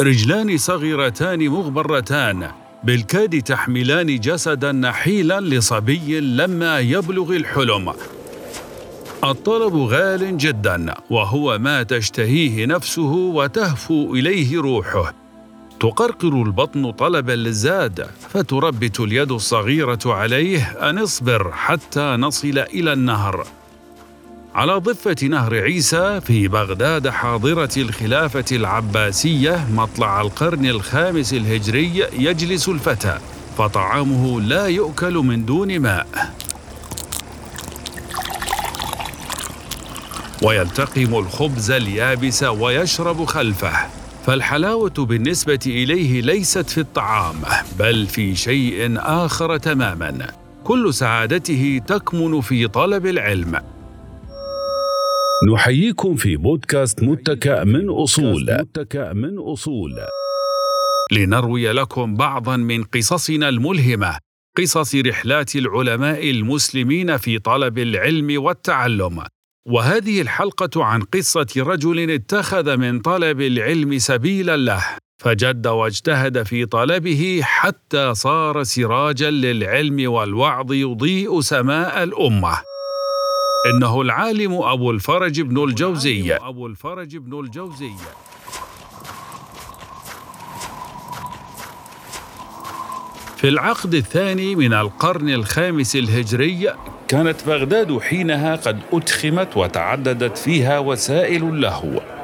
رجلان صغيرتان مغبرتان بالكاد تحملان جسدا نحيلا لصبي لما يبلغ الحلم. الطلب غال جدا وهو ما تشتهيه نفسه وتهفو إليه روحه. تقرقر البطن طلبا للزاد فتربت اليد الصغيرة عليه أن اصبر حتى نصل إلى النهر. على ضفة نهر عيسى في بغداد حاضرة الخلافة العباسية مطلع القرن الخامس الهجري يجلس الفتى فطعامه لا يؤكل من دون ماء. ويلتقم الخبز اليابس ويشرب خلفه فالحلاوة بالنسبة إليه ليست في الطعام بل في شيء آخر تماما كل سعادته تكمن في طلب العلم. نحييكم في بودكاست متكأ من أصول. متكأ من أصول. لنروي لكم بعضا من قصصنا الملهمة قصص رحلات العلماء المسلمين في طلب العلم والتعلم. وهذه الحلقة عن قصة رجل اتخذ من طلب العلم سبيلا له فجد واجتهد في طلبه حتى صار سراجا للعلم والوعظ يضيء سماء الأمة. إنه العالم أبو الفرج بن الجوزي أبو الفرج بن الجوزي في العقد الثاني من القرن الخامس الهجري كانت بغداد حينها قد أدخمت وتعددت فيها وسائل اللهو.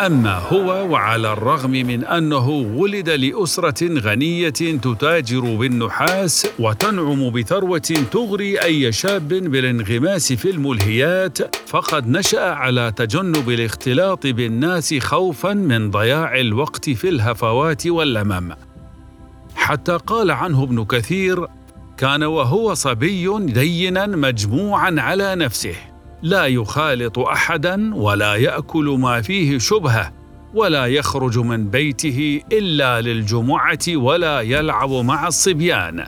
أما هو وعلى الرغم من أنه ولد لأسرة غنية تتاجر بالنحاس وتنعم بثروة تغري أي شاب بالانغماس في الملهيات فقد نشأ على تجنب الاختلاط بالناس خوفا من ضياع الوقت في الهفوات واللمم حتى قال عنه ابن كثير كان وهو صبي دينا مجموعا على نفسه. لا يخالط أحدا ولا يأكل ما فيه شبهة ولا يخرج من بيته إلا للجمعة ولا يلعب مع الصبيان.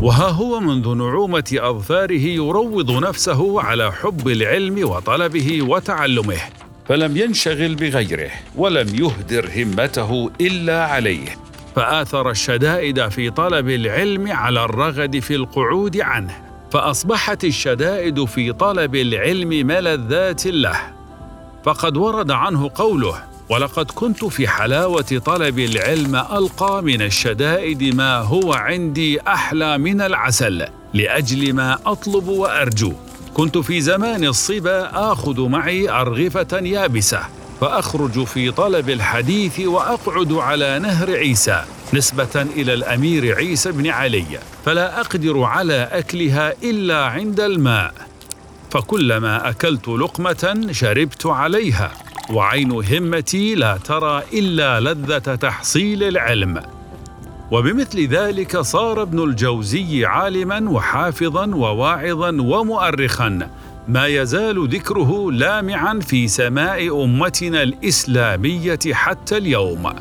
وها هو منذ نعومة أظفاره يروض نفسه على حب العلم وطلبه وتعلمه فلم ينشغل بغيره ولم يهدر همته إلا عليه. فآثر الشدائد في طلب العلم على الرغد في القعود عنه. فأصبحت الشدائد في طلب العلم ملذات له فقد ورد عنه قوله ولقد كنت في حلاوة طلب العلم ألقى من الشدائد ما هو عندي أحلى من العسل لأجل ما أطلب وأرجو. كنت في زمان الصبا آخذ معي أرغفة يابسة فأخرج في طلب الحديث وأقعد على نهر عيسى. نسبة إلى الأمير عيسى بن علي فلا أقدر على أكلها إلا عند الماء. فكلما أكلت لقمة شربت عليها وعين همتي لا ترى إلا لذة تحصيل العلم. وبمثل ذلك صار ابن الجوزي عالما وحافظا وواعظا ومؤرخا ما يزال ذكره لامعا في سماء أمتنا الإسلامية حتى اليوم.